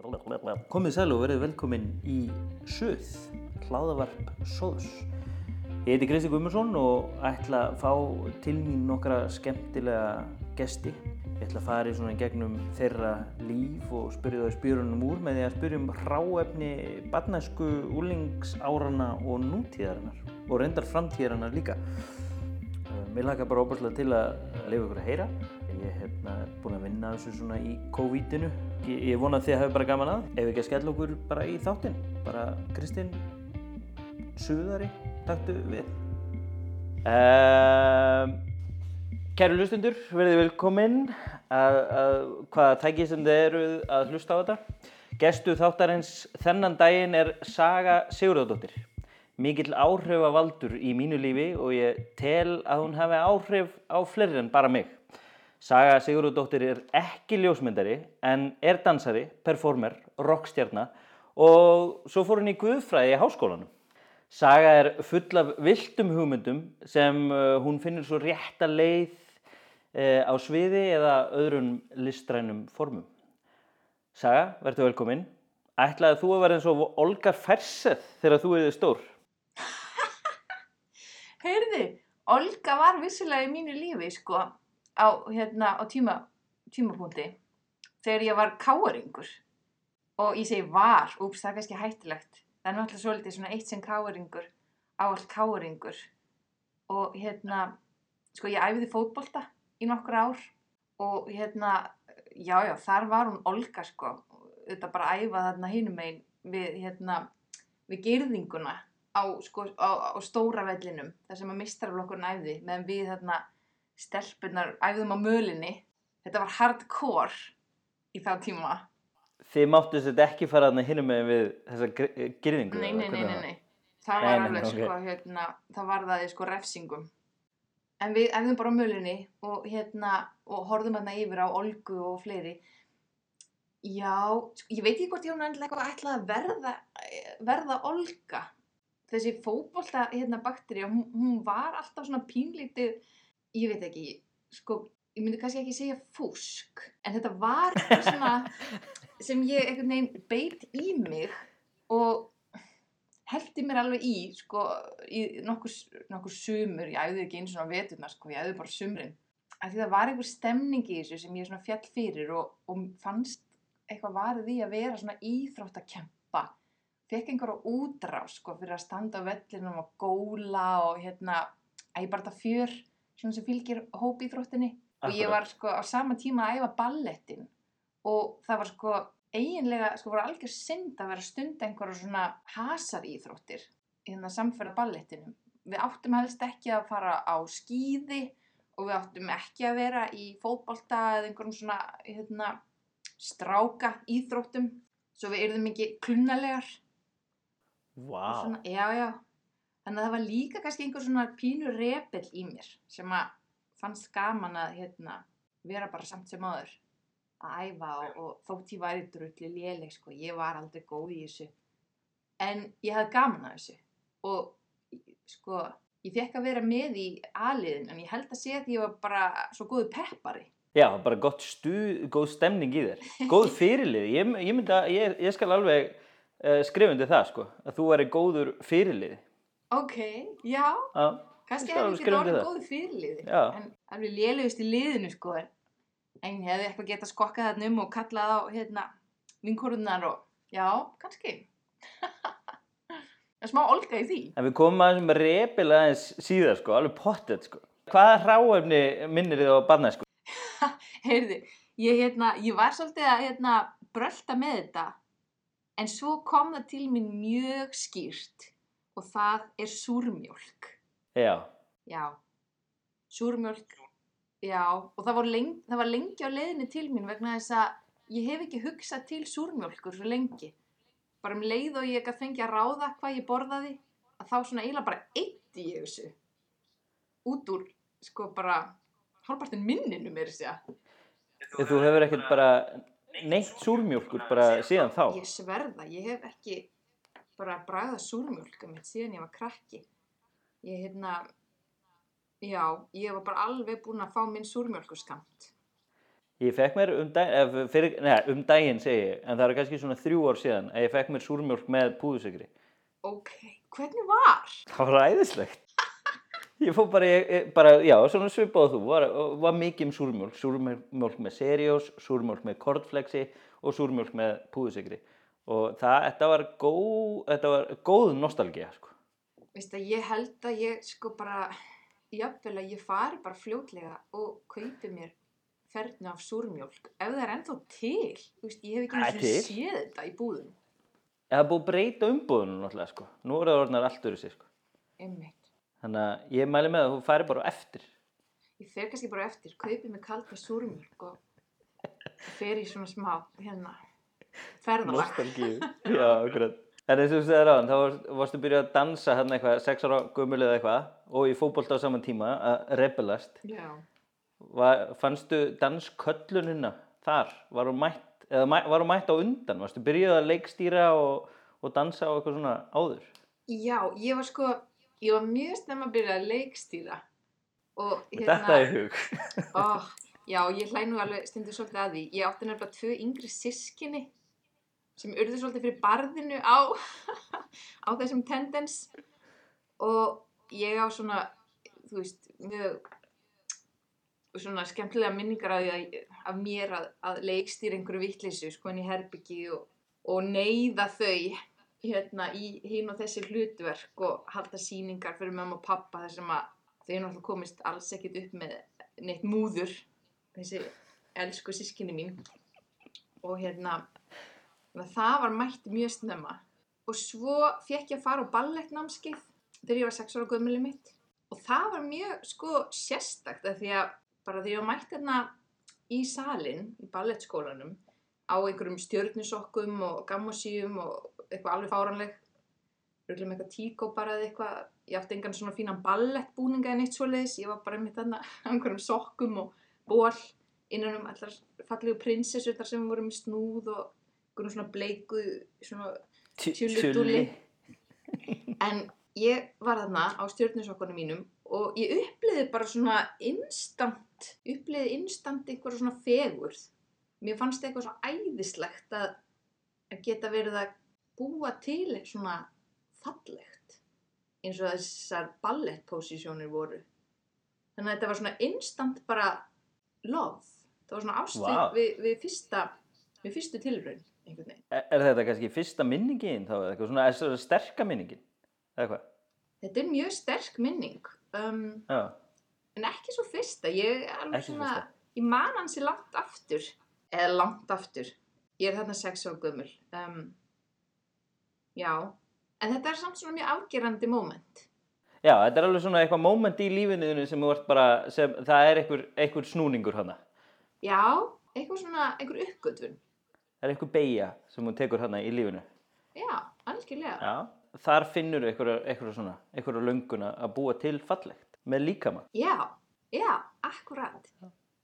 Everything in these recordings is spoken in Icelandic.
Komið sæl og verið velkomin í Suð, hlaðavarp Sóðs. Ég heiti Kristi Guðmundsson og ætla að fá til mín nokkra skemmtilega gesti. Ég ætla að fara í svona í gegnum þeirra líf og spyrja þau spyrunum úr með því að spyrja um hráefni barnæsku, úlingsárana og nútíðarinnar og reyndar framtíðarinnar líka. Mér laka bara óbærslega til að lifa ykkur að heyra. Ég er hérna búinn að vinna þessu svona í COVID-inu. Ég, ég vona að þið hafi bara gaman að. Ef ekki að skella okkur bara í þáttinn. Bara Kristinn Suðari, taktu við. Um, kæru hlustundur, verðið velkominn að, að hvaða tæki sem þið eru að hlusta á þetta. Gestu þáttarins þennan daginn er Saga Sigurðardóttir. Mikill áhrifavaldur í mínu lífi og ég tel að hún hafi áhrif á fleiri en bara mig. Saga Sigurðardóttir er ekki ljósmyndari en er dansari, performer, rockstjarna og svo fór hún í guðfræði í háskólanum. Saga er full af viltum hugmyndum sem uh, hún finnur svo rétta leið uh, á sviði eða öðrum listrænum formum. Saga, verður velkominn. Ætlaði þú að vera eins og Olga Ferseth þegar þú erði stór? Heyrði, Olga var vissilega í mínu lífi sko á, hérna, á tíma, tímapunkti þegar ég var káaringur og ég segi var, úps það er kannski hættilegt það er náttúrulega svolítið svona eitt sem káaringur áall káaringur og hérna sko ég æfiði fótbolta í nokkur ár og hérna já já þar var hún Olga sko þetta bara æfa þarna hinum einn við hérna við gerðinguna á, sko, á, á stóra vellinum þar sem að mistarflokkurinn æfði meðan við þarna stelpunar æfðum á mölinni þetta var hardcore í þá tíma Þið máttu þetta ekki fara þarna hinum með við þessa gyrðingu? nei, nei, nei, nei, nei. það var nei, alveg ok. sko hérna, það var það sko refsingum en við æfðum bara á mölinni og hérna og horfðum hérna yfir á Olgu og fleiri já, sko, ég veit ekki hvort ég hún endilega eitthvað ætlaði að verða verða Olga þessi fótbolta hérna bakteri hún, hún var alltaf svona pínlítið ég veit ekki, sko ég myndi kannski ekki segja fúsk en þetta var svona sem ég einhvern veginn beit í mig og heldi mér alveg í sko, í nokkur, nokkur sumur ég æfði ekki eins og veturna sko, ég æfði bara sumrin. Af því það var einhver stemning í þessu sem ég svona fjall fyrir og, og fannst eitthvað varð í að vera svona íþróttakempa fekk einhverja útrás sko fyrir að standa á vellinum og góla og hérna að ég bara þetta fjör svona sem fylgir hópíþróttinni og ég var sko á sama tíma að æfa ballettin og það var sko eiginlega sko voru algjör synd að vera að stunda einhverja svona hasar íþróttir í þennan samfæra ballettinum. Við áttum helst ekki að fara á skíði og við áttum ekki að vera í fótbolta eða einhverjum svona hérna, stráka íþróttum. Svo við yrðum ekki klunnalegar. Vá, og svona, já, já. Að það var líka kannski einhver svona pínu repill í mér sem að fannst gaman að hérna, vera bara samt sem aður að æfa og, og þótt ég væri drulli léleg, sko, ég var aldrei góð í þessu. En ég hafði gaman að þessu og sko, ég fekk að vera með í aðliðin en ég held að sé að ég var bara svo góðu peppari. já, bara gott stuð, góð stemning í þér. Góð fyrirlið, ég, ég myndi að, ég, ég skal alveg uh, skrifundi það sko, að þú væri góður fyrirlið. Ok, já, Já, kannski hefði undir orðið það. góðu fyrirliði. En alveg lélugist í liðinu sko. En hefði eitthvað getað skokkað þarna um og kallað á hérna vinkorunnar og já, kannski. Það er smá olga í því. en við komum aðeins með repil aðeins síðar sko, alveg pottet sko. Hvaða hráefni minnir þið á barnæsku? Heyrðu, ég, hérna, ég var svolítið að hérna, brölda með þetta en svo kom það til mín mjög skýrt og það er súrmjólk. Já, Já, súrmjólk, já, og það var, lengi, það var lengi á leiðinni til mín vegna þess að ég hef ekki hugsað til súrmjólkur svo lengi. Bara um leið og ég gæti fengið að ráða hvað ég borðaði, að þá svona eiginlega bara eitti ég þessu. Út úr, sko, bara hálfpartin minninu mér sér. Ef þú hefur ekkert bara neitt súrmjólkur bara síðan þá. Ég sverða, ég hef ekki bara bragðað súrmjólka mitt síðan ég var krakki. Ég hérna, já, ég var bara alveg búin að fá minn súrmjólkurskamt. Ég fekk mér um daginn, fyrir, neða, um daginn segi ég, en það er kannski svona þrjú ár síðan að ég fekk mér súrmjólk með púðusikri. Ok, hvernig var? Það var æðislegt. Ég fór bara, ég, bara já, svona svipað þú, var, var mikið um súrmjólk, súrmjólk með seriós, súrmjólk með kortflexi og súrmjólk með púðusikri. Og það, þetta var góð, þetta var góð nostalgía, sko. Veist að ég held að ég sko bara, jafnvel að ég fari bara fljótlega og kaupi mér fernu af súrmjólk. Ef það er ennþá til, þú veist, ég hef ekki til. séð þetta í búðum. Það er búið breyta umbúðunum náttúrulega, sko. Nú er það orðnar allt öðru sig, sko. Einmitt. Þannig að ég mæli með að þú færi bara eftir. Ég fer kannski bara eftir, kaupi mig kalda súrmjólk og fer í svona smá, hérna, ferðalag. En eins og þú segir á hann, þá varst, varstu byrjað að dansa hérna eitthvað, sex ára gömul eða eitthvað og í fótbolta á saman tíma að rebelast. Fannstu dansköllunina þar? Var hún mætt, eða mæ, var hún mætt á undan? Varstu byrjað að leikstýra og, og dansa og eitthvað svona áður? Já, ég var sko, ég var mjög snemma að byrja að leikstýra og Þetta er hug. ó, já, ég hlæ nú alveg stundu svolítið að því. Ég átti nefnilega tvö yngri sískinni sem urðu svolítið fyrir barðinu á, á þessum tendens. Og ég á svona, þú veist, mjög svona skemmtilega minningar af, af mér að, að leikstýra einhverju vittleysu sko inn í herbyggi og, og neyða þau hérna í hinn og þessi hlutverk og halda sýningar fyrir mamma og pappa þar sem að þau náttúrulega komist alls ekkert upp með neitt múður þessi elsku sískinni mín. Og hérna þannig að það var mætt mjög snemma. Og svo fekk ég að fara á ballettnámskeið þegar ég var sex ára gömuli mitt. Og það var mjög sko sérstakt af því að bara þegar ég var mætt hérna í salin í ballettskólanum á einhverjum stjörnusokkum og gammosíum og eitthvað alveg fáranleg röglega með eitthvað tíkó bara eða eitthvað ég átti engan svona fínan ballettbúninga en eitt svoleiðis, ég var bara með þarna einhverjum sokkum og ból innan um allar fallegu prinsessur þar sem voru með snúð og einhverjum svona bleiku svona Tjúlludúlli. en ég var þarna á stjörnusokkunum mínum og ég uppliði bara svona instant, uppliði instant einhverja svona fegurð. Mér fannst eitthvað svo æðislegt að, geta verið að búa til eitthvað svona fallegt eins og þessar ballettposísjónir voru. Þannig að þetta var svona instant bara love. Það var svona ástfið Vá. við, við, fyrsta, við fyrstu tilraun einhvern veginn. Er, er þetta kannski fyrsta minningin þá? eða Eitthvað svona, er þetta sterka minningin? Eða hvað? Þetta er mjög sterk minning. Um, en ekki svo fyrsta ég er alveg Ekki svo svona, fyrsta. ég man hansi langt aftur eða langt aftur ég er þarna sex ára gömul um, já en þetta er samt svona mjög afgerandi moment Já, þetta er alveg svona eitthvað moment í lífinu þínu sem þú ert bara, sem, það er einhver, einhver snúningur hana. já, eitthvað svona, einhver uppgötvun Það er einhver beigja sem þú tekur hana í lífinu. já, algjörlega Já. Þar finnur einhverja, einhverja svona, einhverja lönguna að búa til fallegt með líkama. já, já, akkurat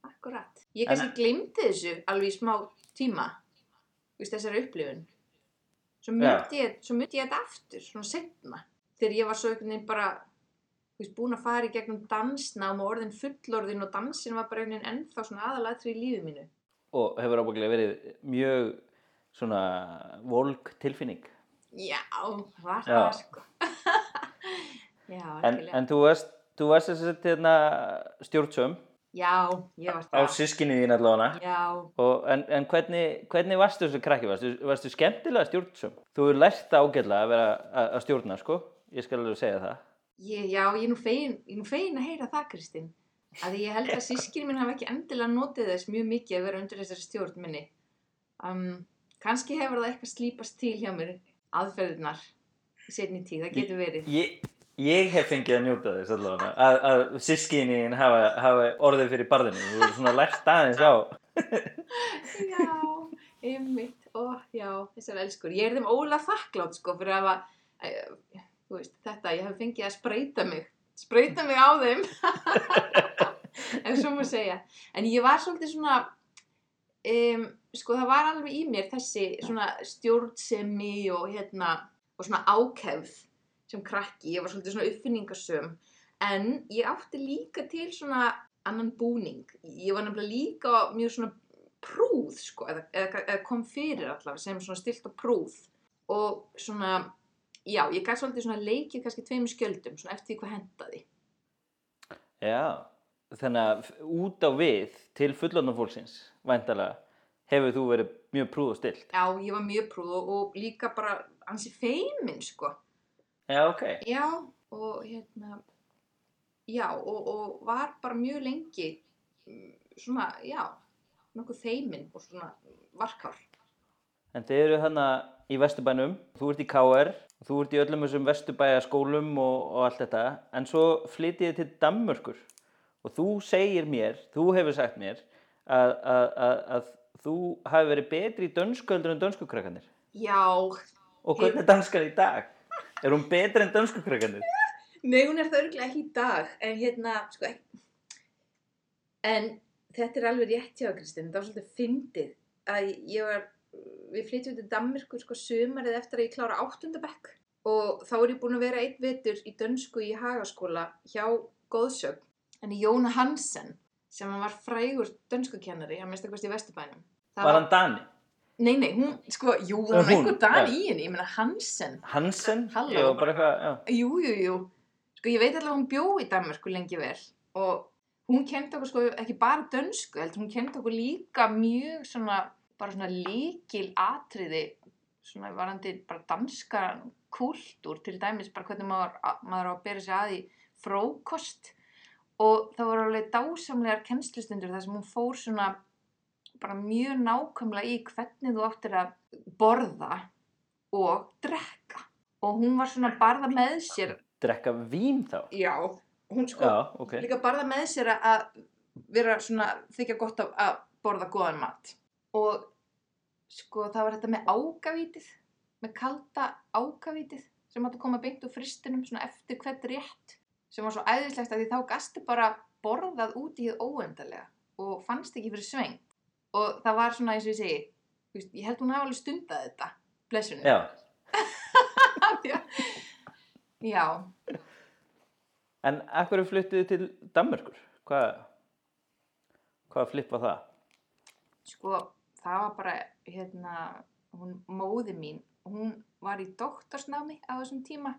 akkurat, ég En- kannski glimti þessu alveg í smá tíma þú veist þessari upplifun svo myndi ég, ég þetta aftur svona setna, þegar ég var svo einhvern veginn bara þú veist, búin að fara í gegnum dansnám og orðin fullorðin og dansin var bara einhvern veginn ennþá svona aðalatri í lífi mínu Og hefur ábygglega verið mjög svona volk tilfinning. já, var Já. það sko já, En, algjörlega en þú varst, þú varst þess að hérna, stjórnsöm já, ég var á það sískinni þín allavega. já, Og, en en hvernig, hvernig varstu þessu krakki? Varstu, varstu skemmtilega stjórnsöm? Þú hefur lært ágætlega að vera að, að stjórna, sko. Ég skal alveg segja það. Ég, já, ég er nú fegin, ég er nú fegin að heyra það, Kristín. Að ég held að sískinni minn hafa ekki endilega notið þess mjög mikið að vera undir þessari stjórn minni. Um, kannski hefur það eitthvað slípast til hjá mér aðferðirnar í setni tíð, það getur verið. Ég, ég hef fengið að njóta þess allavega að, að sískinni þín hafa, hafa orðið fyrir barðinu. Þú hefur svona lært aðeins á. Já, einmitt, ó, já, þessar elskur. Ég er þeim ólega þakklátt, sko, fyrir að hafa, e, þú veist, þetta, ég hef fengið að spreita mig, spreita mig á þeim, ef svo má segja. En ég var svolítið svona, um, sko, það var alveg í mér þessi svona stjórnsemi og hérna, og svona ákefð sem krakki, ég var svolítið svona uppfinningasöm, en ég átti líka til svona annan búning. Ég var nefnilega líka mjög svona prúð sko, eða, eða, eða kom fyrir allavega sem svona stilt og prúð og svona, já, ég gæti svolítið svona leikið kannski tveimur skjöldum, svona eftir því hvað hendaði. Já, þannig að út á við til fullorðnum fólksins, væntalega, hefur þú verið mjög prúð og stilt. Já, ég var mjög prúð og, og líka bara ansi feimin sko. Já, ok. Já, og hérna, já, og, og var bara mjög lengi mm, svona, já, nokkuð feimin og svona varkár. En þið eru hana í Vesturbænum, þú ert í KR, þú ert í öllum þessum Vesturbæjaskólum og, og allt þetta, en svo flytið þið til Danmörkur og þú segir mér, þú hefur sagt mér, að, að, að, að þú hafi verið betri í dönsköldur en dönskukrakkanir. Já, Og hvernig er danskan í dag? Er hún betri en dönskukrakkanir? Nei, hún er það örgulega ekki í dag, en hérna, sko, ekki. En þetta er alveg rétt hjá Kristinn, það var svolítið fyndið að ég var, við flytjum til Danmörku, sko, sumarið eftir að ég klára áttundabekk og þá er ég búin að vera einn vetur í dönsku í hagaskóla hjá Góðsögn, en Jóna Hansen, sem var frægur dönskukennari, hann minnst eitthvað í Vesturbænum. Það Var hann Dani? Nei, nei, hún, sko, jú, það var Hún, einhver dan já. í henni, ég meina Hansen. Hansen? Halló. Já, bara eitthvað, já. Jú, jú, jú. Sko, ég veit alveg að hún bjó í Danmörku lengi vel og hún kendi okkur sko ekki bara dönsku, heldur hún kendi okkur líka mjög svona, bara svona líkil atriði, svona varandi bara danska kultúr, til dæmis bara hvernig maður, maður á að bera sig að í frókost og það voru alveg dásamlegar kennslustundur þar sem hún fór svona bara mjög nákvæmlega í hvernig þú áttir að borða og drekka og hún var svona barða með sér Drekka vín þá? já, hún sko Já, ok. líka barða með sér að vera svona þykja gott að borða góðan mat og sko það var þetta með ágavítið með kalda ágavítið sem átti að koma beint úr fristinum svona eftir hvert rétt sem var svo æðislegt að því þá gastu bara borðað út í þið óendalega og fannst ekki fyrir sveng og það var svona eins og ég segi veist, ég held hún hafa alveg stundað þetta blessunum Já, já. en akkur flyttið þið til Danmörkur? Hvað, hvað flipp var það? Sko, það var bara, hérna, hún móði mín, hún var í doktorsnámi á þessum tíma.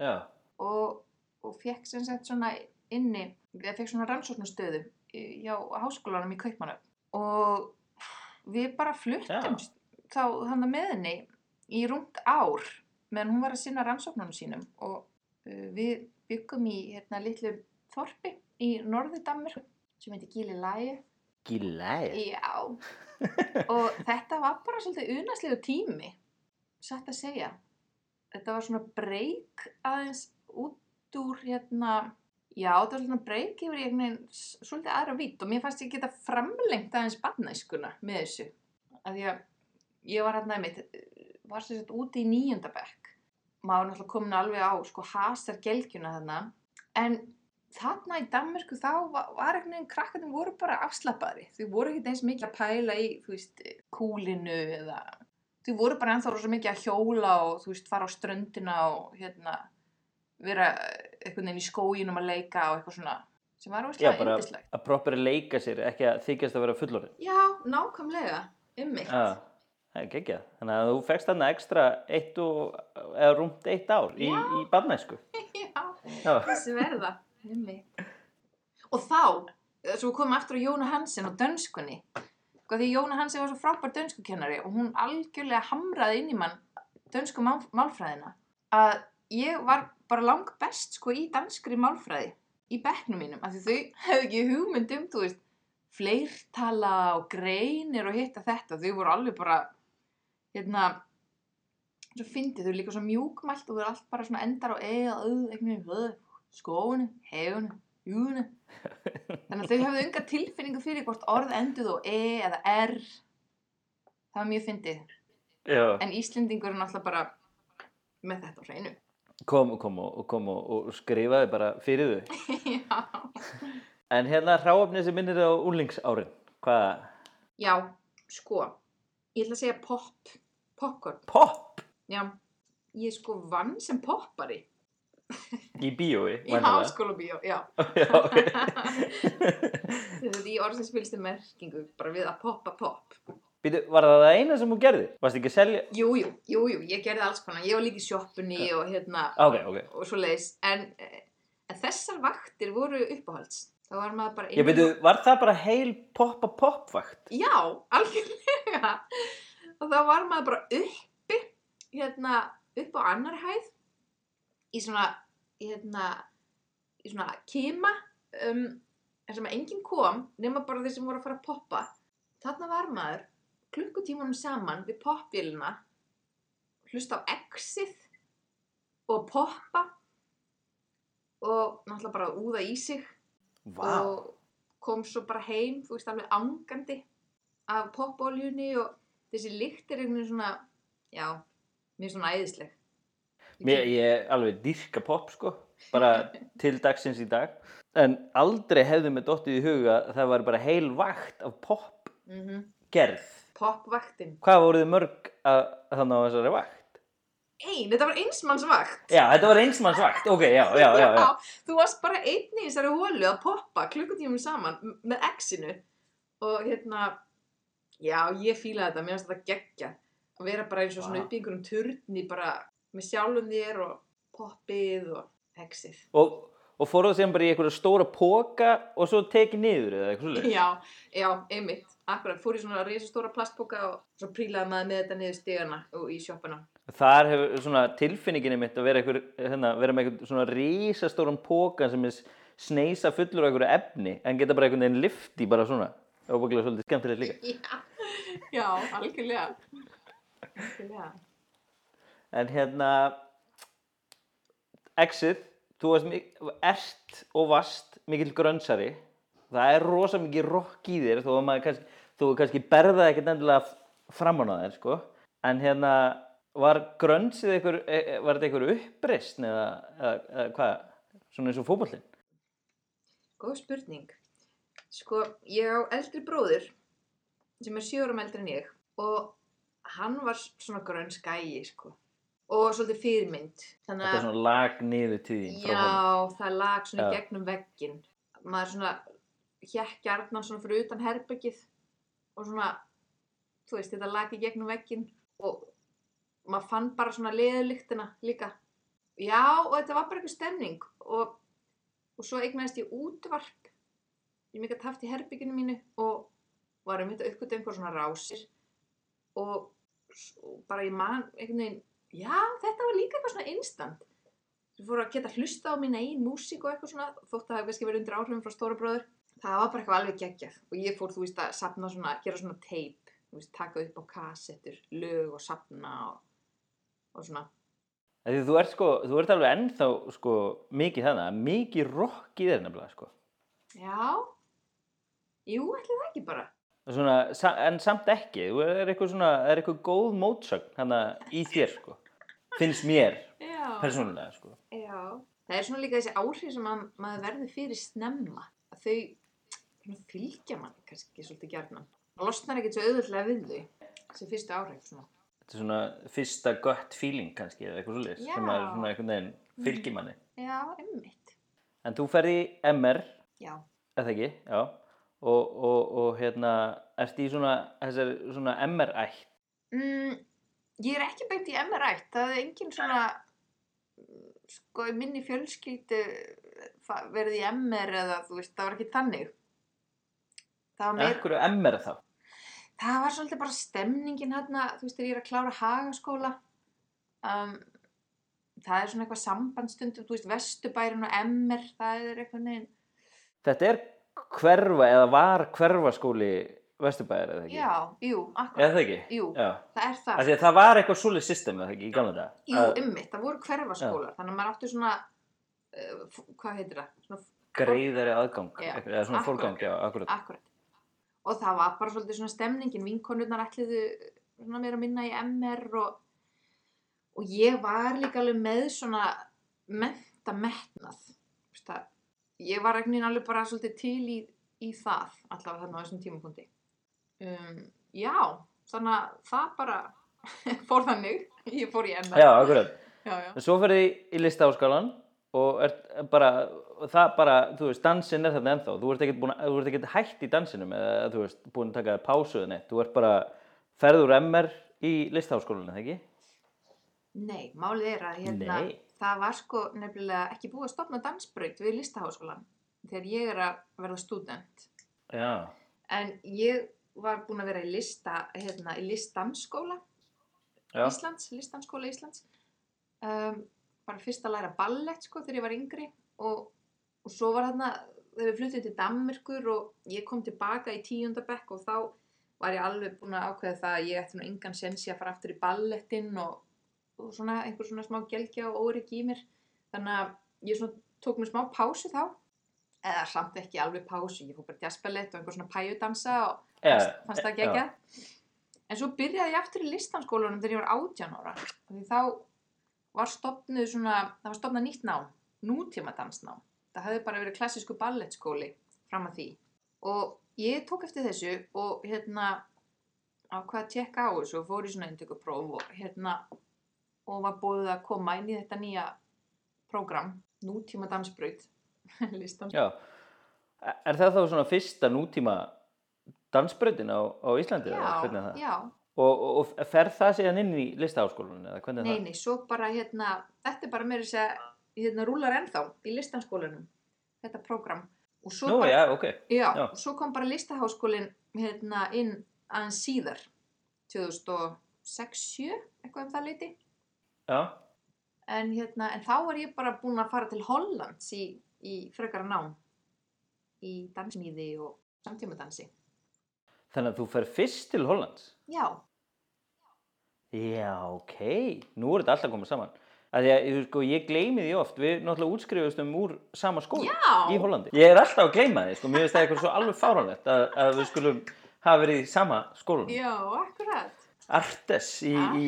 Já, og, og fekk sem sagt svona inni, eða fekk svona rannsóknastöðu hjá háskólanum í Kaupmannöf og við bara fluttumst þá þannig með henni í rúmt ár meðan hún var að sinna rannsóknunum sínum. Og uh, við byggum í hérna litlu þorpi í norðu Danmörku sem heitir Gili Læge gílæð. Já, og þetta var bara svolítið unaslegu tími, satt að segja. Þetta var svona breyk aðeins út úr hérna, já þetta var svona breyk yfir einhvern veginn svolítið aðra vitt og mér fannst ég geta framlengt aðeins barnæskuna með þessu. Að ég var hérna einmitt, var sagt úti í níundabekk. Maður náttúrulega komin alveg á sko hasar gelgjuna þarna, en þarna í Danmörku þá var, var einhvern veginn krakkarnir voru bara afslappaðri þau voru ekkert eins mikið að pæla í veist, kúlinu eða þau voru bara ennþá rosa mikið að hjóla og þú veist, fara á ströndina og hérna vera einhvern veginn í skóginum að leika og eitthvað svona sem var bara yndislegt að proper leika sér, ekki að þykjast að vera fullorinn. Já, nákvæmlega, ummitt Já, það er geggjað. Þannig að þú fegst þarna ekstra eitt og, eða rúmt eitt ár í, Já. í barnæsku. Já, þessi verða, Og þá, eh, svo við komum aftur á Jóna Hansen og dönskunni. Því Jóna Hansen var svo frábær dönskukennari og hún algjörlega hamraði inn í mann dönsku mál, málfræðina að ég var bara lang best sko í danskri málfræði í bekknum mínum af því þau hefðu ekki hugmynd um þú veist fleirtala og greinir og hitta þetta. Þau voru alveg bara hérna svo fyndið þau eru líka svo mjúkmælt og þau eru allt bara svona endar e og öð einhvern veginn skóinu, hefunu, júnu þannig að þau hefðu unga tilfinningu fyrir hvort orð enduð á e eða r það var mjög fyndið já. en Íslendingur er náttúrulega bara með þetta á hreinu Kom, kom, og, kom og, og skrifaði bara fyrir þau. En hérna hráöfni sem minnir á úlingsárin. Hvað? já, sko ég ætla að segja pop popcorn, Pop! já ég sko vann sem poppari Í bíói, í háskóla bíó, já. Já, ok. Þetta er í orðsins fylgstu merkingu, bara við að poppa popp. Býtu, var það það eina sem þú gerði? Varst ekki að selja? Jú, jú, jú, ég gerði alls konar. Ég var líka í sjoppunni og hérna, Ok, ok. og svo leiðis. En, eh, en þessar vaktir voru uppáhalds. Það var maður bara... Ég veitu, var það bara heil poppa-poppvakt? Já, algjörlega. Og þá var maður bara uppi, hérna, upp á annar hæð, í svona, hérna, í svona kima, um, þar sem enginn kom, nema bara þeir sem voru að fara að poppa. Þarna var maður, klukkutímanum saman við poppvélina, hlusta á exið og poppa og náttúrulega bara úða í sig Vá. og kom svo bara heim, þú veist, alveg angandi af popolíunni og þessi lykt er einhvern veginn svona, já, mér er svona æðisleg. Mér, ég alveg dýrka popp, sko. Bara til dagsins í dag. En aldrei hefði mér dottið í huga að það var bara heil vakt af popp Mm gerð. Popvaktin. Hvað voruð mörg að, að þannig á þessari vakt? Ein, þetta var einsmannsvakt. Já, þetta var einsmannsvakt. Ok, já, já, já, já. Þú varst bara einn í þessari hólu að poppa klukkutímum saman með exinu og hérna, já, ég fílaði þetta, mér finnst þetta geggja að vera bara eins og svona upp í einhverjum turni bara með sjálfum þér og poppið og exið. Og, og fóruð þeim bara í einhverja stóra póka og svo tekið niður eða eitthvað svolítið? Já, já, einmitt. Akkurat, fór í svona risastóra plastboka og svo prílaði maður með þetta niður stigana og í sjoppuna. Þar hefur svona tilfinninginni mitt að vera, einhver, hérna, vera með einhvern svona rísastóran póka sem er sneisa fullur af einhverju efni en geta bara einhvern veginn lifti bara svona. Það var bara svolítið skemmtilegt líka. Já, já, algjörlega. Algjörlega. En hérna, exit, þú ert og vast mikill grönsari. Það er rosa mikið rock í þér að maður kannski, þú kannski berða ekkert endilega framan á þér, sko. En hérna, var grönsið einhver, e- e- var þetta einhver uppreist eða, eða, eða hvað, svona eins og fótbollin? Góð spurning. Sko, ég á eldri bróður sem er sjö árum eldri en ég og hann var svona grönn skæi, sko. Og svolítið fyrirmynd. Þannig Þetta er svona lag niður honum. Já, það lag svona Já. gegnum vegginn. Maður svona hjekk gjarnan svona fyrir utan herbergið og svona, þú veist, þetta lag í gegnum vegginn og maður fann bara svona leðulyktina líka. Já, og þetta var bara eitthvað stemning og, og svo eignaðist ég útvarp. Ég mikið haft í herberginu mínu og var um þetta uppgötu einhver svona rásir og, og bara ég man einhvern veginn, já, þetta var líka eitthvað svona instant sem fór að geta hlusta á mína eigin músík og eitthvað svona, þótt að það hefði kannski verið undir áhrifum frá stóra bróður. Það var bara eitthvað alveg geggjað og ég fór, þú veist, að sapna svona, gera svona teip, þú veist, taka upp á kassettur, lög og sapna og, og svona. Því þú ert sko, þú ert alveg ennþá sko mikið þannig, mikið rock í þér nefnilega sko. Já, jú, ætli það ekki bara. Svona, en samt ekki, þú er eitthvað svona, er eitthvað góð mótsögn í þér sko. Finnst mér, persónulega sko. Já. Það er svona líka þessi áhrif sem að, maður verður fyrir snemma. Að þau fylgja mann kannski svolítið gjarnan. Það losnar ekkert svo auðvöldlega við þau. Þessi fyrstu áhrif svona. Þetta er svona fyrsta gut feeling kannski eða eitthvað svolítið sem er svona einhvern veginn fylgir manni. Já, emmitt. En þú ferði MR, Já. eða ekki, já, og, og, og hérna, ert í svona, svona MR-ætt. Mm, ég er ekki beint í MR-ætt. Það er engin svona, sko, minni fjölskyldu verið í MR eða, þú veist, það var ekki þannig. Það var meir, Ekkur er MR þá? það var svolítið bara stemningin hérna, þú veist, þegar ég er að klára hagaskóla. Um, það er svona eitthvað sambandstundum, þú veist, Vesturbærin og MR, það er eitthvað neginn. Þetta er hverfa eða var hverfaskóli Vesturbæðar eða ekki? Já, jú, Eða akkurat, það ekki? jú, Já. það er það. Því að það var eitthvað svolítið system eða ekki í gamla dag? Jú, Að ymmit, það voru hverfaskólar, þannig að maður átti svona, uh, hvað heitir það? Svona greiðari aðgang, Já, eða svona akkurat. fórgang, já, akkurat. Akkurat. Og það var bara svolítið svona stemningin, vinkonurnar ætliðu svona meira að minna í MR og, og ég var líka alveg með svona menta metnað. Þú veist það, Ég var veginn alveg bara svolítið til í, í það, allavega þarna á þessum tímapunkti. Um, já, þannig að það bara fór þannig, ég fór í MR. Já, akkurat. já, já. En svo ferði í listaháskalan og er bara, það bara, þú veist, dansinn er þarna ennþá, þú ert ekkert, búin, að- þú ert ekkert hætt í dansinum eða þú veist, búin að taka pásu eða neitt, þú ert bara ferður MR í listháskólanum, eða ekki? Nei, málið er að hérna, Nei. Það var sko nefnilega ekki búið að stopna dansbraut við listaháskólan þegar ég er að verða stúdent. Já, En ég var búin að vera í lista, hérna, í listdansskóla já, Íslands, listdansskóla Íslands. Um, bara fyrst að læra ballett sko þegar ég var yngri og, og svo var þarna, þegar við fluttum til Danmörkur og ég kom tilbaka í tíundabekk og þá var ég alveg búin að ákveða það að ég ætti nú engan sensi að fara aftur í ballettin og, og svona einhver svona smá gelgja og órygg í mér. Þannig að ég svona tók mér smá pásu þá, eða samt ekki alveg pásu, ég fór bara jazzballett og einhver svona pæjudansa og fannst, fannst það gegja en svo byrjaði ég aftur í listanskólanum þegar ég var 18 ára því þá var stopnuð svona það var stopnað nýtt nám, nútíma dansnám það hafði bara verið klassísku ballettskóli fram að því. Og ég tók eftir þessu og hérna á hvað að tjekka á þessu og fór í svona eintökupróf og hérna og var búið að koma inn í þetta nýja prógram, nútíma dansbraut listan já. Er það þá svona fyrsta nútíma dansbrautin á, á Íslandi? já, já, Og, og, og fer það síðan inn í listaháskólanum, eða hvernig er Nei, það? nei, svo bara hérna, þetta er bara meira þess að hérna rúlar ennþá í listanskólanum, þetta prógram. Og svo, Nú, bara, já, ok. já, já. og svo kom bara listaháskólinn hérna inn aðeins síðar, 2006-7, eitthvað um það leiti. Já, En, hérna, en þá var ég bara búin að fara til Hollands í, í frekara nám, í dansmíði og samtímadansi. þannig að þú fer fyrst til Hollands? Já, Já, ok. Nú er þetta alltaf komið saman. Að þú sko, ég gleymi því oft, við náttúrulega útskrifustum úr sama skóla Já. í Hollandi. Ég er alltaf að gleyma því, sko, mér finnst það eitthvað svo alveg fáránlegt að, að við skulum hafa verið í sama skólanum. já, akkurat. Artes í, í,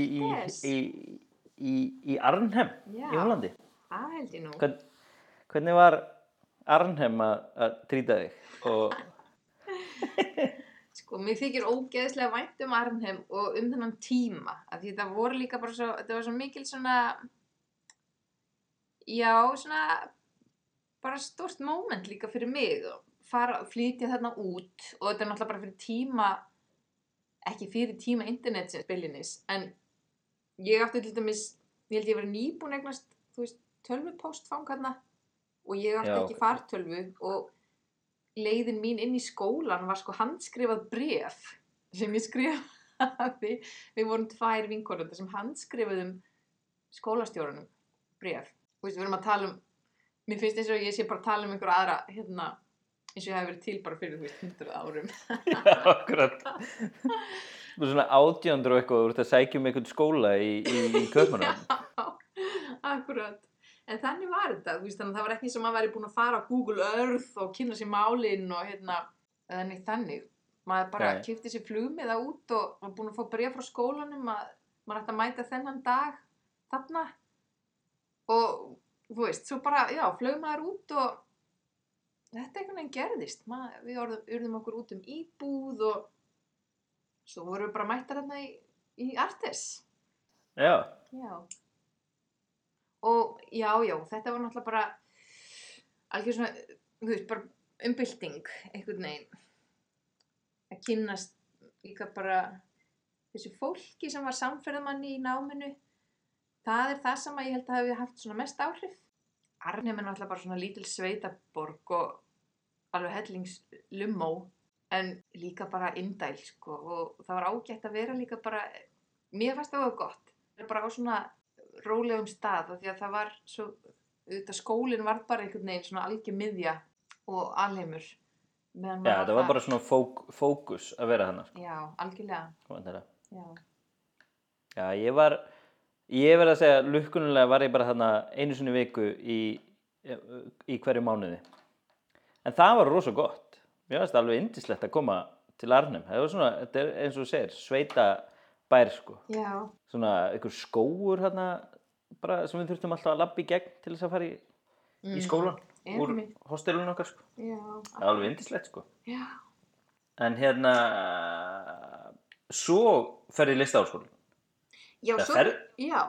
í. Í, í, Arnhem Já. í Hollandi. Það held ég nú. Hvern, hvernig var Arnhem að, trýta þig? Og, Sko, mér þykir ógeðslega vænt um Arnhem og um þennan tíma. Af því það voru líka bara svo, þetta var svo mikil svona, já, svona, bara stórt moment líka fyrir mig. og Fara, flytja þarna út og þetta er náttúrulega bara fyrir tíma, ekki fyrir tíma internetsins byllinis, en ég átti til dæmis, ég held ég verið nýbúin eignast, þú veist, tölvupóstfang hérna og ég átti Já, ekki ok. fartölvu og leiðin mín inn í skólan var sko handskrifað bref sem ég skrifaði við vorum tvær vinkonundar sem handskrifaðum skólastjórunum bref og veist, við erum að tala um mér finnst eins og ég sé bara að tala um einhver aðra hérna, eins og ég hef verið til bara fyrir þú veist, 100 árum já, akkurat. Þú er svona átjöndur og eitthvað, þú ert að sækja um einhvern skóla í, í, í Kaupmannum. akkurat en þannig var þetta, þú veist, þannig að það var ekki sem að væri búin að fara á Google Earth og kynna sér málin og hérna neitt þannig, maður bara Nei. kipti sér flugmiða út og var búin að fá bregja frá skólanum að maður ætti að mæta þennan dag þarna og þú veist, svo bara, já, flög maður út og þetta einhvern veginn gerðist maður, við orðum, urðum okkur út um íbúð og svo vorum við bara mættar þarna í, í Artes Já, Já. Og já, já, þetta var náttúrulega bara algjör svona, þú veist, bara umbylting einhvern veginn. Að kynnast líka bara þessu fólki sem var samferðamanni í náminu. Það er það sem að ég held að hafi haft svona mest áhrif. Arnhem er náttúrulega bara svona lítil sveitaborg og alveg hellingslumó en líka bara indæl sko og það var ágætt að vera líka bara, mér fannst það var gott bara á svona rólegum stað því að það var svo auðvitað skólinn var bara einhvern veginn svona algjör miðja og alheimur já maður það var bara svona fók, fókus að vera þannig. já, algjörlega Sko, já, já, ég var, ég verð að segja, lukkunulega var ég bara þarna einu sinni viku í, í hverju mánuði. En það var rosa gott. Mér finnst alveg indislegt að koma til Arnhem. Það var svona, þetta er eins og þú segir, sveita bær sko. já, Svona einhver skóur hérna, bara sem við þurftum alltaf að labba í gegn til þess að fara í, í skólan. Úr Einmitt. hostelun okkar sko. já, Það er alveg indislegt sko. já, En hérna, svo ferði í listaháskólan. já, Það svo, fer- já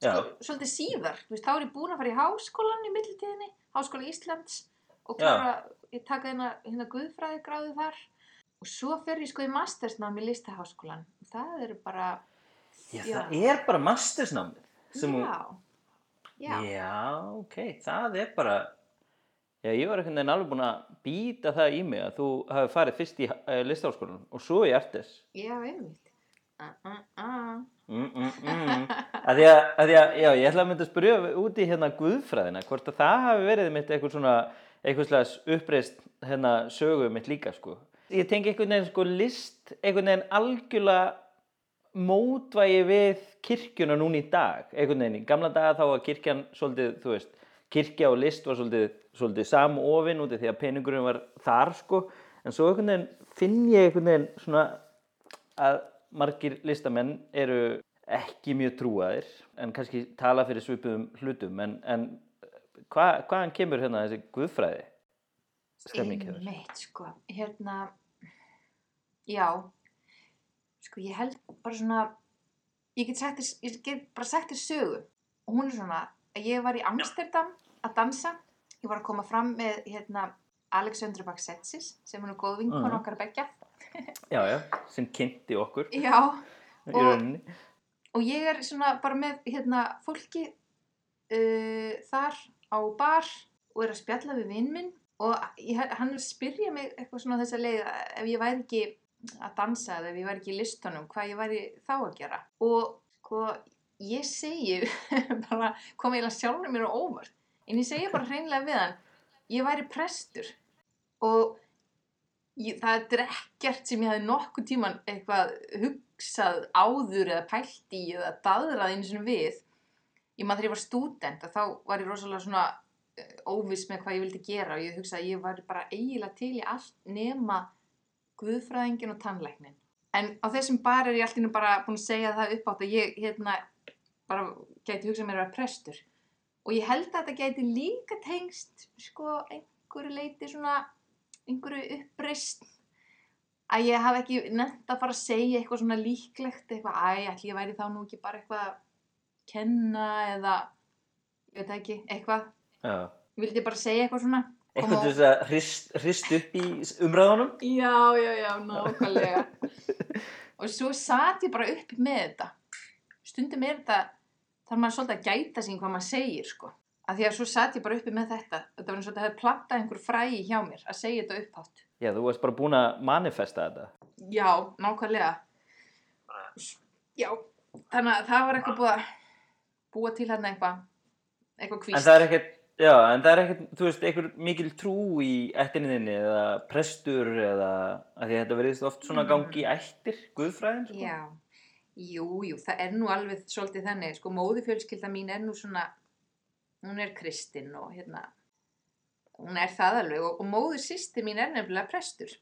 sko, svolítið síðar, þú veist, þá er ég búin að fara í háskólan í millitíðinni, Háskóla Íslands og klára, ég taka hérna, hérna guðfræði gráðu þar og svo fer ég sko í mastersnám í listaháskólan það eru bara Já, Já. það er bara mastersnámið sem hún... já, já, Já, ok, það er bara... Já, ég var einhvern veginn alveg búin að býta það í mig að þú hafi farið fyrst í uh, listaháskólan og svo í Artes. já, einmitt uh, uh, uh. Mm, mm, mm. Að því að, að því að, já, ég ætla að mynda að spyrja út í hérna guðfræðina, hvort að það hafi verið mitt eitthvað svona, eitthvað slags uppreist hérna sögu mitt líka, sko. Ég tengi einhvern veginn, sko, list, einhvern veginn algjörlega mótvægi við kirkjuna núna í dag, einhvern veginn, í gamla daga þá var kirkjan svolítið, þú veist, kirkja og list var svolítið, svolítið samofin út af því að peningurinn var þar, sko, en svo einhvern veginn finn ég einhvern veginn svona að margir listamenn eru ekki mjög trúaðir en kannski tala fyrir svipuðum hlutum en, en hva, hvaðan kemur hérna þessi guðfræði? Stemning hefur? einmitt, sko, hérna já. Sko, ég held bara svona ég get, sagt þér, ég get bara sagt þér sögu. Og hún er svona að ég var í Amsterdam að dansa. Ég var að koma fram með hérna Alexandru Baksetsis sem er nú góð vinkon Mhm. okkar begja Já, já, sem kynnti okkur. Já, og- og ég er svona bara með hérna fólki uh, þar á bar og er að spjalla við vinn minn og ég, hann er að spyrja mig eitthvað svona leið að ef ég væri ekki að dansa eða ef ég væri ekki í listunum hvað ég væri þá að gera. Og sko ég segi bara kom eiginlega sjálfur mér á óvart. En ég segi bara hreinlega við hann ég væri prestur. Og ég, það er ekkert sem ég hefði nokkuð tíman eitthvað hugsað áður eða pælt í eða daðrað einu svona við ég maður þegar ég var stúdent þá var ég rosalega svona eh, óviss með hvað ég vildi gera og ég hugsaði að ég var bara eiginlega til í allt nema guðfræðingin og tannlæknin en á þessum bar er ég alltaf bara búin að segja það upp átt að ég hérna bara gæti hugsað mér að vera prestur. Og ég held að þetta gæti líka tengst sko einhverju leiti svona einhverju uppreist að ég hafi ekki nefnt að fara að segja eitthvað svona líklegt eitthvað, æ, ætli ég væri þá nú ekki bara eitthvað að kenna eða ég veit ekki, eitthvað. Já. vildi ég bara segja eitthvað svona? Eitthvað til þess að hrist, hrist upp í umræðunum? Já, já, já, nákvæmlega. Og svo satt ég bara uppi með þetta. Stundum er þetta þarf maður svolítið að gæta sín hvað maður segir sko, af því að svo satt ég bara uppi með þetta. Þetta var eins og þetta hefði plantað einhver fræi hjá mér að segja þetta upphátt. Já, þú varst bara búin að manifesta þetta. Já, nákvæmlega. Já, þannig að það var eitthvað búið að búa til hérna eitthvað eitthvað En kvíst það er ekkert, já, en það er ekkert, þú veist, einhver mikil trú í ættinni þinni eða prestur eða, að því að þetta verðist oft svona Mm. gangi í ættir, guðfræðin, sko. Já, jú, jú, það er nú alveg svolítið þannig, sko, móðufjölskylda mín er nú svona, hún er kristinn og hérna, hún er það alveg og, og móður sýsti mín er nefnilega prestur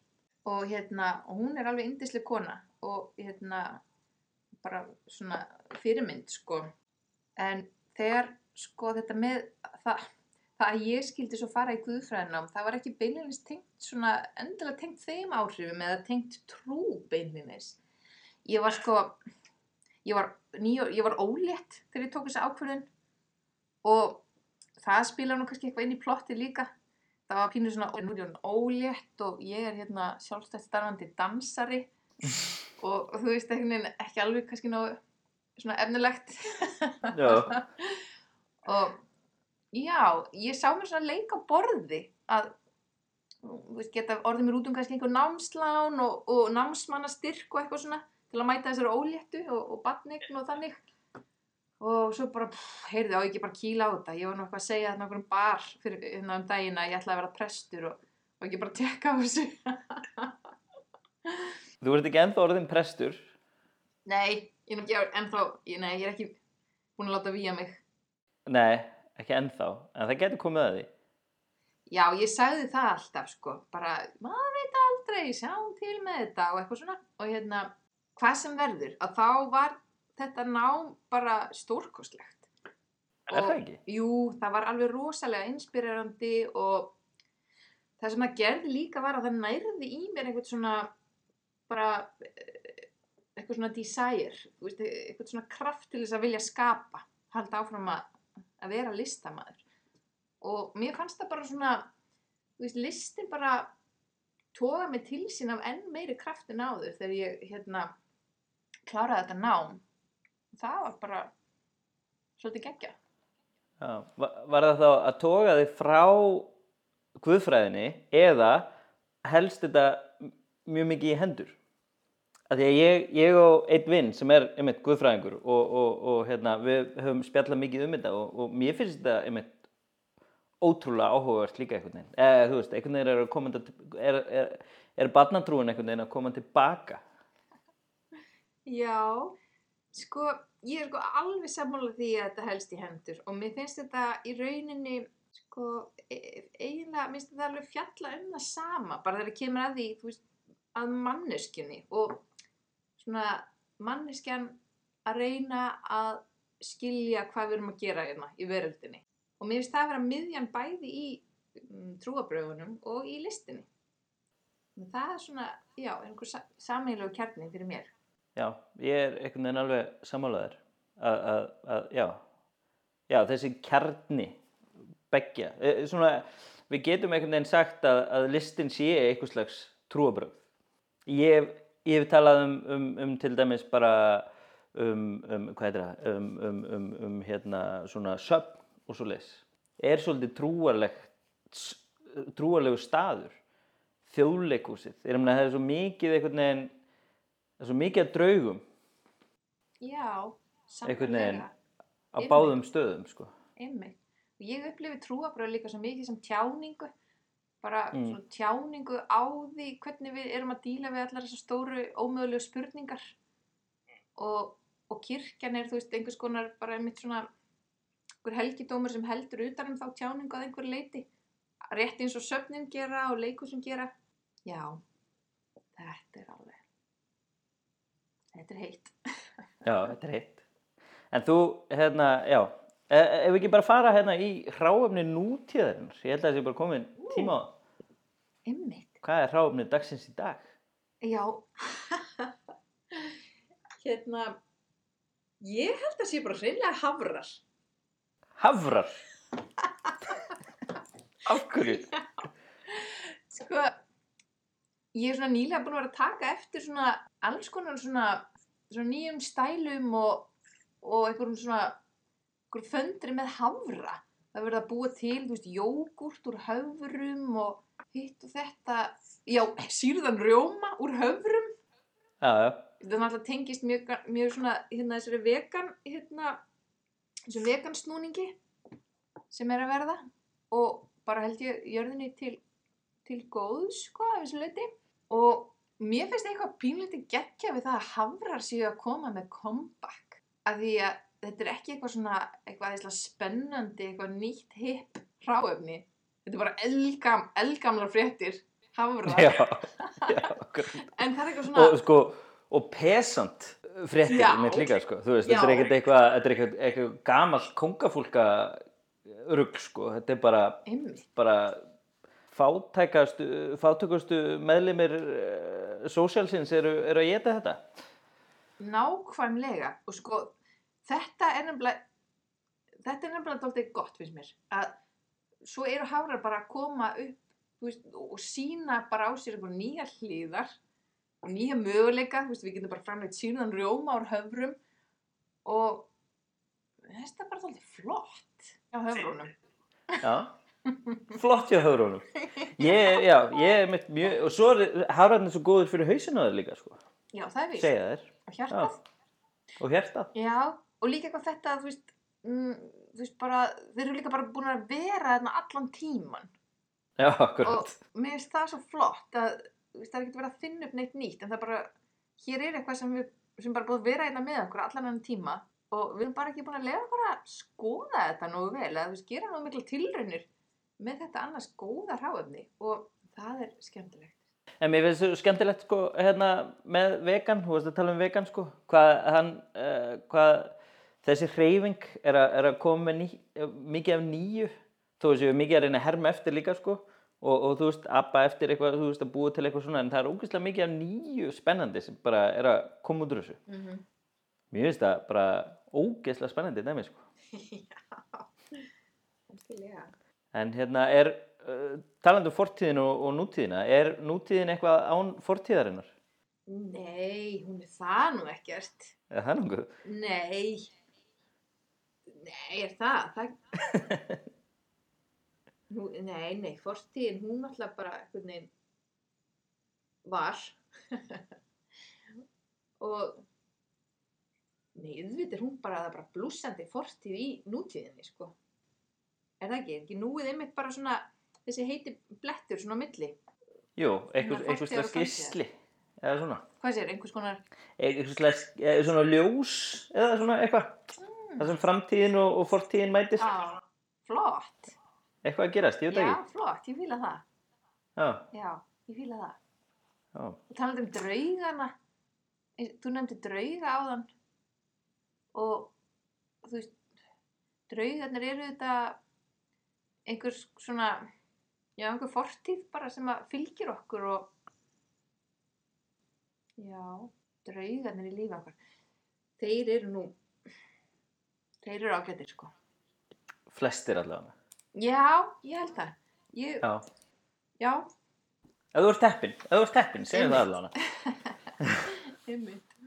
og hérna, og hún er alveg indisleg kona og hérna, bara svona fyrirmynd, sko, en þegar, sko, þetta með það, það að ég skildi svo fara í guðfræðinám, það var ekki beinlinis tengt svona, endilega tengt þeim áhrifum eða tengt trú beinlinis ég var sko ég var, nýjó, ég var ólétt þegar ég tók þessi ákvörðun. Og það spila nú kannski eitthvað inn í plotti líka. Það var pínu svona, er orðin ólétt og ég er hérna sjálfstætt starfandi dansari. Og, og þú veist ekki, ekki alveg kannski nógu svona efnilegt. Já. og já, ég sá mér svona leik á borði að veist, geta orðið mér út um kannski einhver námslán og, og námsmannastyrk og eitthvað svona til að mæta þessari óléttu og, og batningn og þannig. Og svo bara, pff, heyrði á ekki bara kýla á þetta? Ég var eitthvað að segja þetta um bar fyrir hérna um daginn að ég ætlaði að vera prestur og, og ekki bara tekka á þessu. Þú ert ekki ennþá orðin prestur. nei, ég er ekki ennþá nei, ég er ekki búin að láta víja mig Nei, ekki ennþá, en það getur komið að því. Já, ég sagði það alltaf, sko, bara, maður veit aldrei, sjáum til með þetta og eitthvað svona. Og hérna, hvað sem verður, að þá var þetta nám bara stórkostlegt. Er það ekki? Jú, það var alveg rosalega inspirerandi og það sem það gerði líka var að það nærði í mér einhvern svona, bara, eitthvað svona desire, veist, eitthvað svona kraft til þess að vilja skapa. halda áfram að, að vera listamaður og mér fannst það bara svona veist, listin bara toga mig til sín af enn meiri kraftin áður þegar ég hérna kláraði þetta nám það var bara svolítið geggja Já, va- var það þá að toga þig frá guðfræðinni eða helst þetta mjög mikið í hendur? Af því að ég, ég og einn vinn sem er einmitt guðfræðingur og, og, og hérna, við höfum spjallað mikið um þetta og, og mér finnst þetta einmitt ótrúlega áhugavert líka einhvern veginn. Eða þú veist, einhvern veginn er, að er, er, er barnatrúin einhvern veginn að koma tilbaka. Já, sko, ég er sko alveg sammála því að þetta helst í hendur og mér finnst þetta í rauninni, sko, e- eiginlega, mér finnst þetta alveg fjalla um það sama, bara þegar það kemur að því, þú veist, að manneskjunni og svona manneskjan að reyna að skilja hvað við erum að gera hérna í veröldinni. Og mér finnst það að vera miðjan bæði í um, trúabröfunum og í listinni. En Það er svona, já, einhver sa sameiginlegu kjarni fyrir mér. Já, ég er einhvern veginn alveg sammálaður að, já, já, þessi kjarni beggja, Eh, svona, við getum einhvern veginn sagt að, að listin sé eitthvað slags trúabröð. Ég, ég hef talað um, um, um til dæmis bara um, um hvað heitir það, um, um, um, um hérna svona söfn og svo leis. Er svolítið trúarlegt, trúarlegu staður, þjóðleikúsið. Ég meina það er svo mikið einhvern veginn, það er svo mikið að draugum Já, Einhvern veginn. á báðum stöðum sko. ég upplifi trúabröð líka svo mikið sem tjáningu, bara Mm. svona tjáningu á því hvernig við erum að díla við allar þessar stóru ómögulegu spurningar. Og, og kirkjan er, þú veist, einhvers konar bara einmitt svona einhver helgidómur sem heldur utan um þá tjáningu að einhver leiti. Rétt eins og söfnin gera og leikusum gera. Já, þetta er alveg, þetta er heitt. Já, þetta er heitt. En þú, hérna, já, e ef við ekki bara fara hérna í hráefni nútíðarinnar, ég held að það sé bara komin tíma á það. Einmitt. Hvað er hráefni dagsins í dag? Já, hérna, ég held að sé bara hreinlega hafrar. Hafrar. Af hverju? Sko, ég er svona nýlega búin að vera að taka eftir svona alls konar svona, svona nýjum stælum og, og einhverjum svona, einhverjum föndri með havra. Það er verið að búa til, þú veist, jógurt úr höfrum og hitt og þetta. Já, sýrðan rjóma úr höfrum. Já, já, það náttúrulega tengist mjög, mjög svona hérna þessari vegan hérna, þessum vegan snúningi sem er að verða og bara held ég jörðinni til, til góðs sko af þessu leiti og mér finnst eitthvað pínlítið geggja við það að hafrar séu að koma með comeback af því að þetta er ekki eitthvað svona eitthvað spennandi eitthvað nýtt hipp hráefni þetta er bara elgam, elgamlar fréttir hafrar já, já, en það er eitthvað svona Og sko, og pesant fréttir Já. líka, sko. Veist, þetta er ekkert eitthvað, eitthvað, eitthvað gamall kongafólka rugg, sko. Þetta er bara, bara fátækastu, fátækustu meðlimir uh, sósjálsins eru, eru að geta þetta. Nákvæmlega og sko þetta er nefnilega þetta er nefnilega dálítið gott finnst mér að svo eru hafrar bara að koma upp veist, og sína bara á sér einhver nýja hlýðar og nýja möguleika, veist, við getum bara framleitt síðan rjóma úr höfrum og þetta er bara dálítið flott á höfrunum Já, flott hjá höfrunum. Ég, já, ég er mitt mjög, og svo er hafrarnir svo góður fyrir hausinu á þér líka, sko. Já, það er víst, og hjartað Og hjartað. Já, og líka eitthvað þetta, þú veist, mm, þú veist bara, þeir eru líka bara búin að vera þarna allan tíman Já, og akkurat. mér finnst það svo flott að veist, það er ekki verið að finna upp neitt nýtt en það bara, hér er eitthvað sem við sem bara búið að vera einna með okkur allan enn tíma og við erum bara ekki búin að lega bara að skoða þetta nógu vel eða þú veist, gera nógu mikla tilraunir með þetta annars góða ráöfni og það er skemmtilegt En mér finnst þetta skemmtilegt sko hérna með vegan, þú veist að tala um vegan sko, hvað hann, uh, hvað þessi hreyfing er, er að koma ný, mikið af nýju, þó að séu mikið að reyna að herma eftir líka sko og, og þú veist, abba eftir eitthvað, þú veist að búa til eitthvað svona en það er ógeðslega mikið af nýju spennandi sem bara er að koma út úr þessu. mm -hmm. Mér finnst það bara ógeðslega spennandi dæmi sko. Já. En hérna er, uh, talandi um fortíðin og, og nútíðina, er nútíðin eitthvað án fortíðarinnar? Nei, hún er það nú ekkert. Er það nokkuð? Nei. Nei, er það? það... Nú, nei, nei, fortíðin, hún alltaf bara einhvern veginn var. og nei, auðvitað er hún bara, það bara blúsandi fortíð í nútíðinni, sko. Er það ekki? Er ekki núið einmitt bara svona, þessi heiti blettur svona á milli? Jú, einhvers, einhvers slags gísli, eða svona. Hvað sér, einhvers konar, Einhvers slags, eða svona ljós, eða svona eitthvað. Það sem framtíðin og, og fortíðin mætist. á, flott. Eitthvað að gerast, ég veit Já, ekki. flott, ég fíla það. Já, Já, ég fíla það. já. Og talandi um draugana, þú nefndi drauga áðan og þú veist, draugarnir eru þetta einhvers svona, já, einhver fortíð bara sem að fylgir okkur og já, draugarnir í lífi okkar. Þeir eru nú, þeir eru ágættir, sko. Flestir allavega. Já, ég held það. Ég, Já. já, Ef þú ert teppin, ef þú ert teppin, segjum það allavega. einmitt.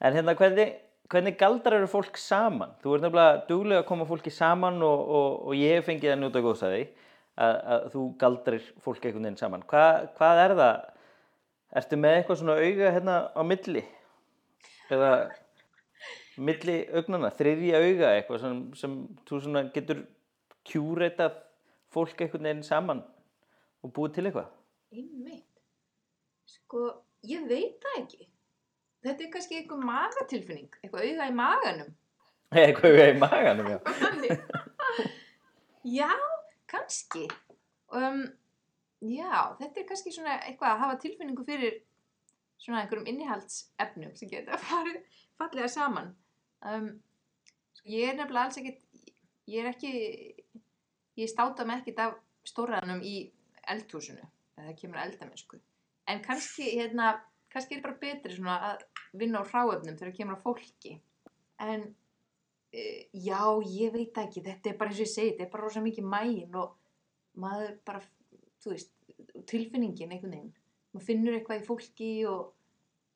En hérna, hvernig, hvernig galdrar eru fólk saman? Þú ert nefnilega duglega að koma fólki saman og, og, og ég hef fengið að njóta góðs að því að, að þú galdrir fólk einhvern veginn saman. Hva, hvað er það? Ertu með eitthvað svona auga hérna á milli? Eða milli augnana, þriðja auga eitthvað sem, sem þú svona getur kjúreitað fólk einhvern veginn saman og búið til eitthvað? Einmitt. Sko, ég veit það ekki. Þetta er kannski einhver magatilfinning, eitthvað auga í maganum. Eitthvað auga í maganum, já. Já, kannski. Um, já, þetta er kannski svona eitthvað að hafa tilfinningu fyrir svona einhverjum innihaldsefnum sem geta farið fallega saman. Um, ég er nefnilega alls ekkit, ég er ekki, ég státa mig ekkit af stóraðanum í eldhúsinu, það kemur eldamennsku. En kannski, hérna, kannski er bara betri að vinna á hráöfnum þegar það kemur á fólki. En uh, já, ég veit ekki, þetta er bara eins og ég segi, þetta er bara rosa mikið mægin og maður bara, þú veist, tilfinningin einhvern veginn. Maður finnur eitthvað í fólki og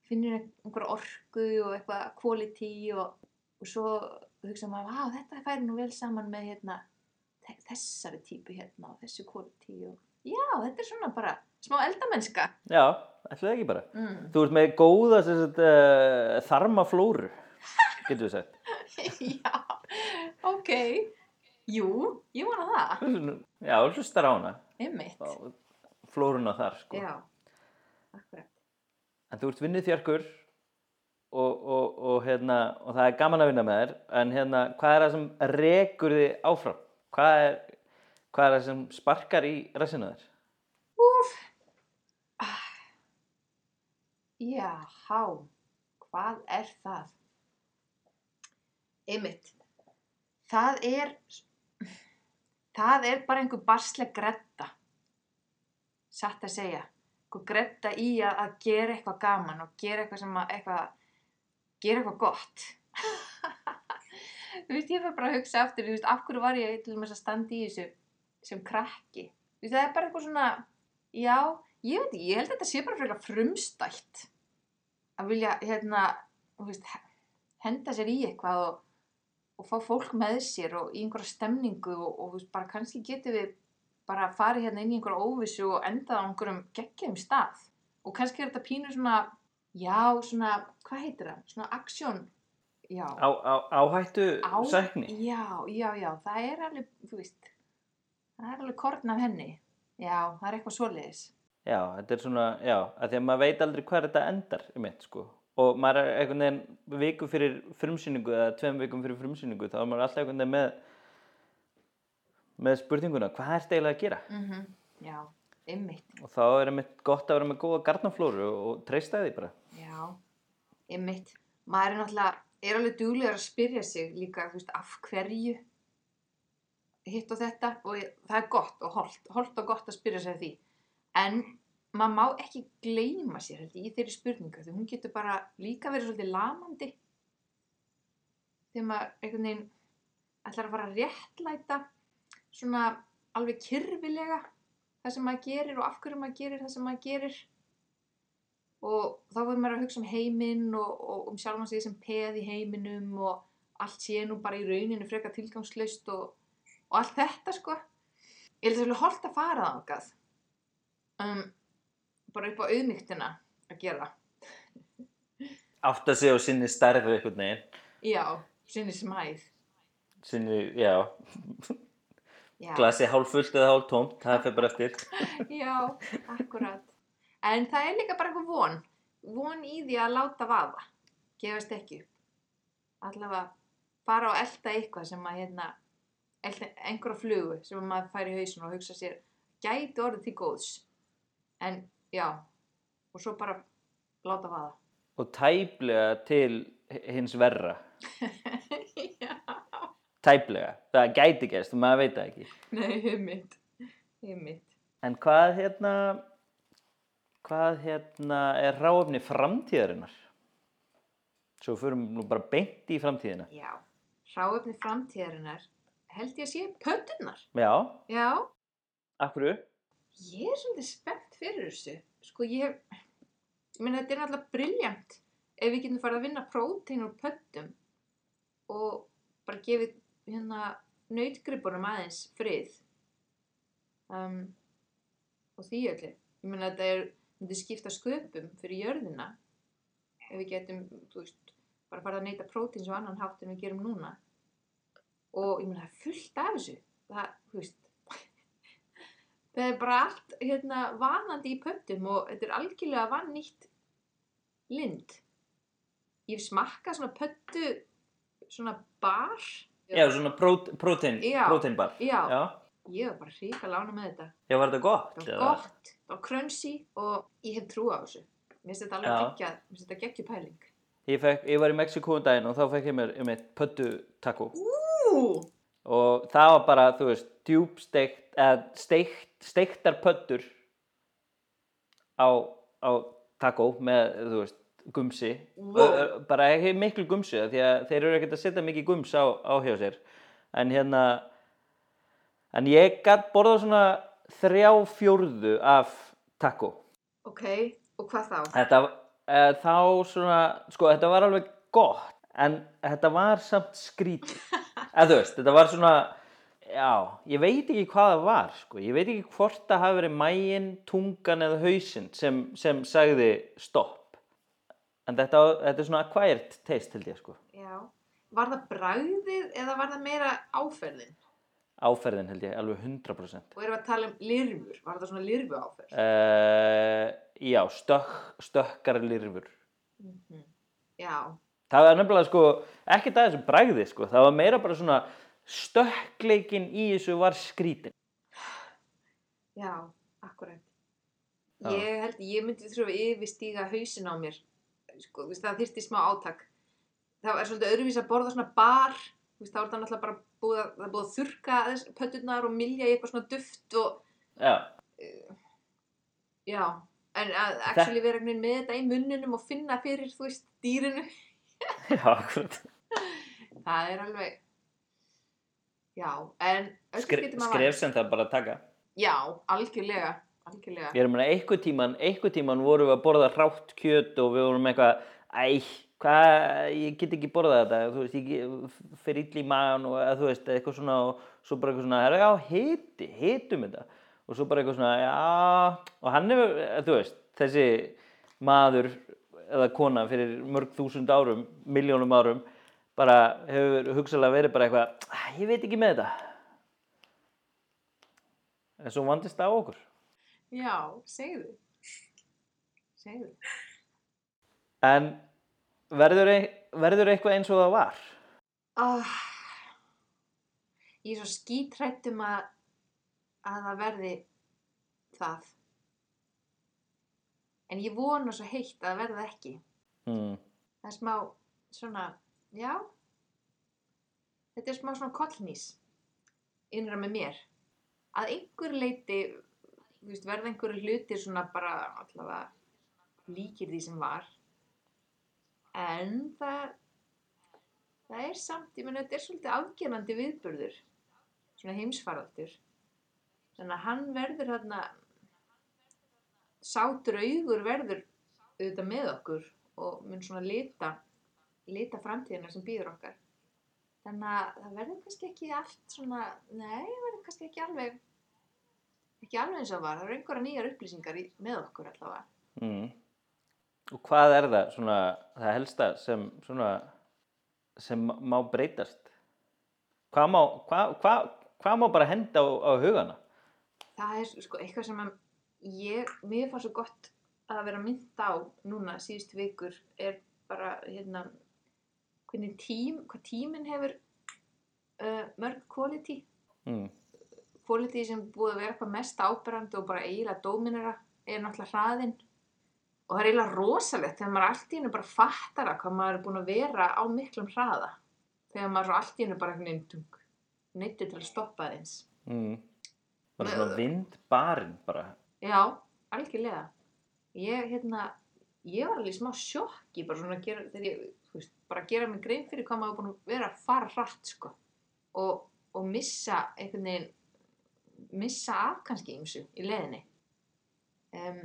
finnur einhverja orku og eitthvað quality og, og svo hugsa maður, vá, þetta færi nú vel saman með hérna, þe- þessari típu hérna og þessu quality og já, þetta er svona bara smá eldamennska. Já, ætlaði ekki bara. Mm. Þú ert með góða uh, þarmaflóru, getur við sagt. já, ok, jú, ég vona það, Já, hlustar á hana, einmitt. á þar, sko. Já, akkurat. En þú ert vinnið þjarkur og, og, og, hérna, og það er gaman að vinna með þér, en hérna, hvað er það sem rekur þið áfram? Hvað er, hvað er það sem sparkar í rassinu þér? Úf. Ah. Já, há. Hvað er það? Einmitt. Það er, það er bara einhver barsleg gretta. Satt að segja. Gretta í að gera eitthvað gaman og gera eitthvað sem að, eitthvað, gera eitthvað gott. þú veist, ég fyrir bara að hugsa aftur, þú veist, af hverju var ég til þess að standa í þessu sem krakki? Þú veist, það er bara eitthvað svona, Já, ég veit ekki, ég held að þetta sé bara frekar frumstætt að vilja, hérna, þú veist, he- henda sér í eitthvað og, og fá fólk með sér og í einhverja stemningu og, og þú veist, bara kannski getum við bara farið hérna inn í einhverja óvissu og endað á einhverjum geggjum stað og kannski er þetta pínu svona, já, svona, hvað heitir það? Svona aksjón, já. Á, á, áhættu Á- sækni? Já, já, já, það er alveg, þú veist, það er alveg korn af henni. Já, það er eitthvað svoleiðis. Já, þetta er svona, já, að því að maður veit aldrei hvað þetta endar um eitt, sko. Og maður er einhvern veginn viku fyrir frumsýningu eða tveim vikum fyrir frumsýningu, þá er maður alltaf einhvern veginn með, með spurninguna, hvað er eiginlega að gera? Mm Já, ymmit, Og þá er einmitt gott að vera með góða garnaflóru og treysta því bara. já, ymmit. Maður er náttúrulega, er alveg duglegur að spyrja sig líka, þú veist, af hverju hitt og þetta og það er gott og holdt, holdt og gott að spyrja sig því. En maður má ekki gleyma sér held ég, í þeirri spurningu, því hún getur bara líka verið svolítið lamandi þegar maður einhvern veginn ætlar að fara að réttlæta svona alveg kyrfilega það sem maður gerir og af hverju maður gerir það sem maður gerir. Og þá verður maður að hugsa um heiminn og, og um sjálfan sig sem peð í heiminum og allt sé nú bara í rauninu frekar tilgangslaust og, og allt þetta sko. Ég held að það er holdt að fara þangað. Um, bara upp á auðmygtina að gera. Átt að segja á sinni stærðu einhvern veginn. já, sinni smæð. Sinni, já, glasi hálf fullt eða hálf tómt, það fyrir bara eftir. já, akkurat. En það er líka bara eitthvað von. Von í því að láta vaða. Gefast ekki allavega fara og elta eitthvað sem að hérna einhverja flugu sem að maður fær í hausin og hugsa sér gæti orðið til góðs. En já. Og svo bara láta vaða. Og tæplega til hins verra. Tæplega. Það gæti gerst, maður veit það ekki. nei, hummitt hummitt En hvað hérna, hvað hérna er ráefni framtíðarinnar? Svo förum nú bara beint í framtíðina. já, ráöfni framtíðarinnar held ég að sé pöttunar Já, já, hverju? Ég er svolítið spennt fyrir þessu. Sko ég, ég meina þetta er náttúrulega briljant ef við getum farið að vinna prótein úr pöttum og bara gefið hérna nautgripunum aðeins frið um, og því öllu. Ég meina þetta er, myndi skipta sköpum fyrir jörðina ef við getum, þú veist, bara farið að neyta prótein sem annan hátt en við gerum núna. Og ég meina það er fullt af þessu. Það, þú veist, Það er bara allt hérna, vanandi í pöttum og þetta er algjörlega vannýtt lind. Ég hef smakkað svona pöttu, svona bar. Já, svona prót, prótein, próteinbar. Já. Já. Ég var bara hrika lána með þetta. Já, var þetta gott? Það var gott, það var crunchy og ég hef trú á þessu. Mér finnst þetta alveg geggjað, mér finnst þetta geggjur pæling. Ég, fekk, ég var í Mexiko um daginn og þá fekk ég mér um eitt pöttu taco. Ú! Og það var bara, þú veist, djúbsteikt, eða steikt, steiktar pöttur á, á taco með, þú veist, gumsi. Wow. Ö, Bara ekki miklu gumsi, af því að þeir eru ekkert að setja mikið gums á, á hjá sér. En hérna, en ég gætt borðað svona þrjá fjórðu af taco. Ok, og hvað þá? Þetta, uh, þá svona, sko, þetta var alveg gott, en þetta var samt skrítið. Eða þú veist, þetta var svona, já, ég veit ekki hvað það var, sko. Ég veit ekki hvort það hafi verið mægin, tungan eða hausinn sem, sem sagði stopp. En þetta, þetta er svona acquired taste, held ég, sko. Já. Var það bragðið eða var það meira áferðin? Áferðin, held ég, alveg 100%. Og erum við að tala um lirfur? Var það svona lirfu áferð? Uh, já, stökk, stökkar lirfur. Mm Já. Það var nefnilega sko, ekkert að þessu bragði sko, það var meira bara svona stökkleikin í þessu var skrítin. Já, akkurat. Já. Ég held, ég myndi þurfa að yfirstíga hausin á mér. Sko, veist, það þyrfti smá átak. Það er svolítið öðruvís að borða svona bar. Veist, þá er það náttúrulega bara búið að, búið að þurrka þess pötturnar og milja í eitthvað svona duft og, Já, já. En að actually vera einhvern veginn með þetta í munninum og finna fyrir, þú veist, dýrinu. já, akkurat. Það er alveg, já, en skref sem það bara taka. Já, algjörlega, algjörlega. Ég er að meina, einhver tíman, einhver tíman vorum við að borða rátt kjöt og við vorum eitthvað, æ, hvað, ég get ekki borðað þetta, þú veist, ég fer ill í magan og þú veist, eitthvað svona og svo bara eitthvað svona, "Herra, já, hiti, hitum þetta. Og svo bara eitthvað svona, já, og hann hefur, þú veist, þessi maður eða kona fyrir mörg þúsund árum, miljónum árum, bara hefur hugsalega verið bara eitthvað, "Æ, ég veit ekki með þetta. En svo vandist það okkur. Já, segðu. Segðu. En verður, verður eitthvað eins og það var? Ah, ég er svo skítrættum að, að það verði það. En ég vona svo heitt að það verði ekki. Hmm. Það er smá svona, já, þetta er smá svona kollnís innra með mér. Að einhver leiti, veist, verða einhverju hlutir svona bara allavega líkir því sem var. En það, það er samt, ég meina þetta er svolítið afgerandi viðburður svona heimsfaraldur þannig að hann verður hérna sá draugur verður auðvitað með okkur og mun svona lita lita framtíðina sem býður okkar þannig að það verður kannski ekki allt svona, nei, verður kannski ekki alveg ekki alveg eins og var, það eru einhverja nýjar upplýsingar í, með okkur allavega Mm. Og hvað er það svona það helsta sem svona sem má breytast? Hvað má, hvað, hvað, hvað má bara henda á, á hugana? það er sko eitthvað sem ég, mér fannst svo gott að vera mynd á núna síðust vikur er bara hérna hvernig tím, hvað tíminn hefur uh, mörg quality Mm. Quality sem búið að vera eitthvað mest áberandi og bara eiginlega dóminera er náttúrulega hraðinn og það er eiginlega rosalegt þegar maður allt í hennu bara fattar að hvað maður er búin að vera á miklum hraða þegar maður allt í hennu bara einhvern veginn tung neyttu til að stoppa þeins Mm. Bara svona vindbarinn bara. Já, algjörlega. Ég, hérna, ég var alveg smá sjokki bara svona að gera, ég, veist, bara að gera mig grein fyrir hvað maður búin að vera fara hratt, sko. Og, og missa einhvern veginn, missa af kannski ymsu í leðinni. Um,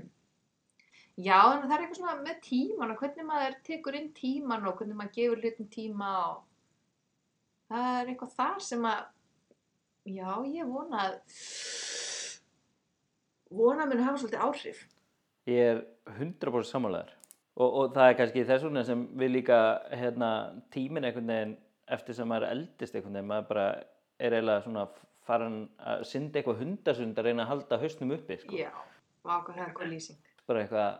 já, að það er eitthvað svona með tíman og hvernig maður tekur inn tíman og hvernig maður gefur hlutum tíma og það er eitthvað þar sem að, já, ég vona að, vona að muni hafa svolítið áhrif. Ég er 100% sammálaður. Og, og það er kannski þess vegna sem við líka hérna, einhvern veginn eftir sem maður eldist veginn, maður bara er eiginlega svona farin að synda eitthvað hundasund að reyna að halda hausnum uppi, sko. Já, er eitthvað lýsing. Bara eitthvað,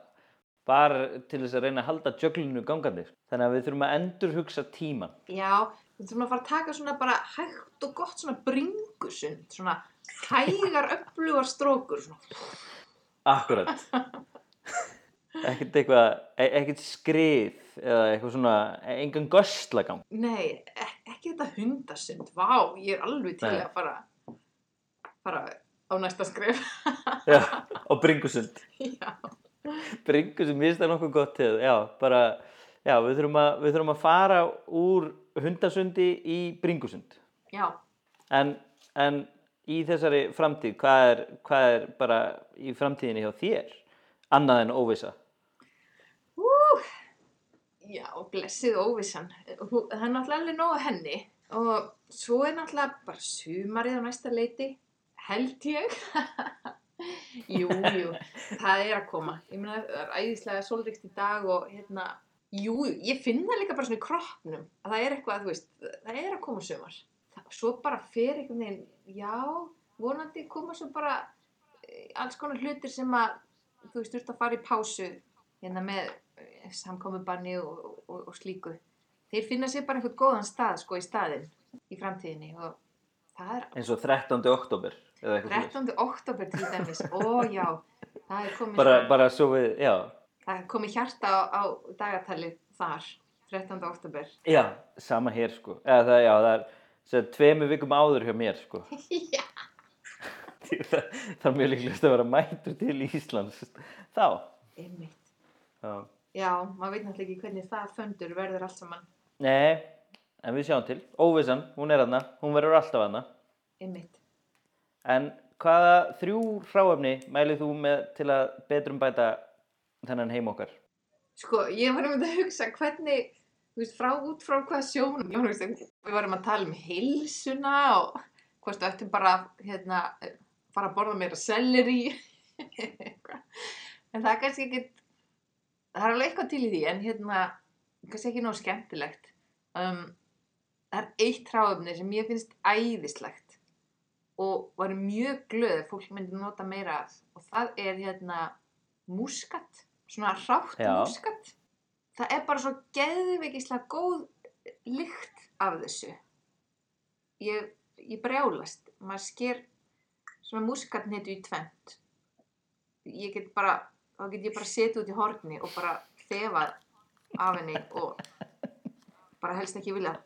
bara til þess að reyna að halda jöglinu gangandi. Þannig að við þurfum að endur hugsa tíman. Já, við þurfum að fara að taka svona bara hægt og gott svona bringusund, svona hægar öflugar strókur, svona. Akkurat. ekkert eitthvað, e- ekkert skrið eða eitthvað svona, engan göstlagang. Nei, ek ekki þetta hundasund, vá, ég er alveg til Nei. að fara, fara á næsta skref. Já, og bringusund. Já, Bringusund, mér finnst það nokkuð gott til. Já, bara, já, við þurfum að, við þurfum að fara úr hundasundi í bringusund. já, En, en í þessari framtíð, hvað er, hvað er bara í framtíðinni hjá þér? Annað en óvisa. já, blessið óvissan. Hú- Það er náttúrulega alveg nóg að henni og svo er náttúrulega bara sumarið á næsta leiti, held ég. jú, jú, það er að koma. Ég meina, það er æðislega sólríkt í dag og hérna, jú, ég finn það líka bara svona í kroppnum að það er eitthvað, þú veist, það er að koma sumar. Það, svo bara fer einhvern veginn, já, vonandi koma svo bara eh, alls konar hlutir sem að, þú veist, þú ert að fara í pásu hérna með eh, samkomubanni og, og, og slíku. Þeir finna sér bara einhvern góðan stað, sko, í staðinn í framtíðinni og það er Eins og 13. oktober. Eða eitthvað svoleiðis. 13. oktober til dæmis, ó já, það er komið, Bara, bara svo við, já. það er komið hjarta á, á dagatalið þar, 13. oktober. Já, sama hér sko. Eða það, já, það er sem tveimu vikum áður hjá mér sko. já, það, það er mjög líklegast að vera mætur til Íslands þá. einmitt. Já. Já, maður veit náttúrulega ekki hvernig það föndur verður allt saman, Nei, en við sjáum til. Óvissan, hún er aðna, hún verður alltaf aðna. einmitt. En hvaða þrjú hráefni mælið þú með til að betrum bæta þennan heim okkar? Sko, ég var um að hugsa hvernig, þú veist, frá út frá hvað sjónum, ég var að hugsa, við varum að tala um heilsuna og hvort við ættum bara, hérna, fara að borða meira selleri, en það er kannski ekki, það er alveg eitthvað til í því, en hérna, kannski ekki nóg skemmtilegt. Um, það er eitt hráöfni sem ég finnst æðislegt og var mjög glöð fólk myndi nota meira af og það er hérna múskat, svona hrátt Já. múskat. Það er bara svo geðveikislega góð lykt af þessu. Ég, ég brjálast, maður sker svona múskatnetu í tvent. Ég get bara, þá get ég bara setið út í horni og bara þefað af henni og bara helst ekki vilja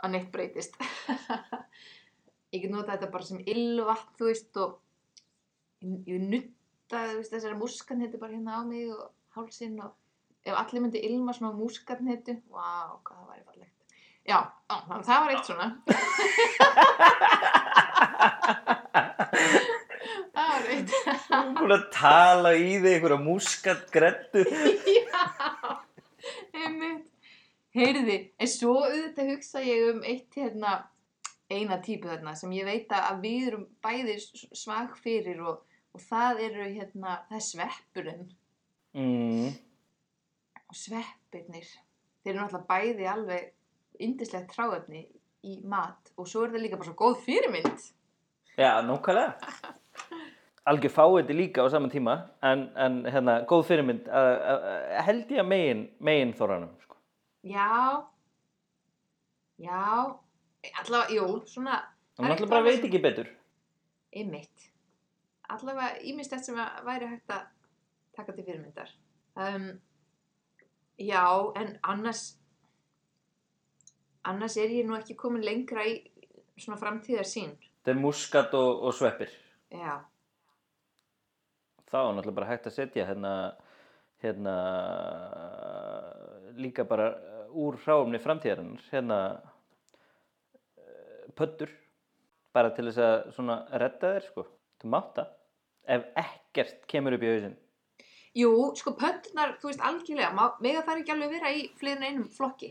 að neitt breytist. ég get notað þetta bara sem ylvatn, þú veist, og ég, ég nutta veist, þessari múskatnetu bara hérna á mig og hálsinn og ef allir myndi ilma svona múskatnetu, vá, hvað það væri fallegt. Já, á, það var eitt svona. það var eitt. Búin að tala í þig einhverja múskat grettu. Já, einmitt. Heyrði, en svo auðvitað hugsa ég um eitt hérna, eina típu þarna sem ég veit að við erum bæði svag fyrir og, og það eru hérna, það er sveppurinn Mm. og sveppirnir. Þeir eru náttúrulega bæði alveg yndislegt tráefni í mat og svo er það líka bara svo góð fyrirmynd. Já, nákvæmlega. Algjör fáiði líka á saman tíma, en, en hérna, góð fyrirmynd, að, að, að, held ég að megin, megin þóranum, sko. Já, já, allavega, jú, svona, Hann eitthvað bara veit sem- ekki betur. einmitt. Allavega ímislegt sem að væri hægt að taka til fyrirmyndar. Um, já, en annars, annars er ég nú ekki komin lengra í svona framtíðar sín. Þetta er muskat og, og sveppir. Já, þá er náttúrulega bara hægt að setja hérna, hérna líka bara úr hráumni framtíðarinnar hérna pöddur bara til þess að svona redda þér sko þú mátt það ef ekkert kemur upp í hausinn jú, sko pöntunar, þú veist algjörlega, mega það ekki alveg vera í fleiri en einum flokki.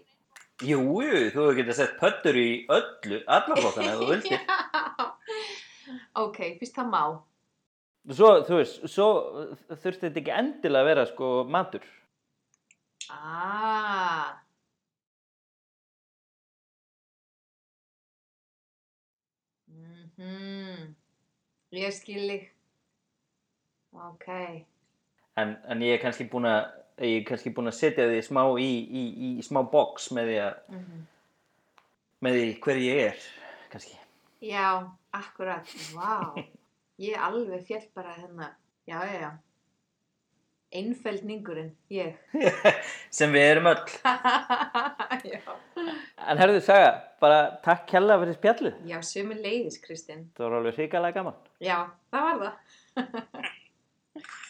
Jú, þú hefur getað sett pöddur í öllu, alla flokkana ef þú vildir. Ok, fyrst það má. Svo, þú veist, svo þurfti þetta ekki endilega að vera sko matur Ah. Mhm. Ég skil þig. Ok. en, en ég er kannski búin að setja því smá í, í, í, smá box með því að Mm með því hver ég er kannski Já, akkurat. Vá. Ég alveg fjall bara hérna. Já, já, já. Einfeldningurinn, ég. Sem við erum öll. en herðu saga, bara takk hella fyrir spjallu. Já, sömu leiðis, Kristinn. Það var alveg hrikalega gaman. Já, það var það.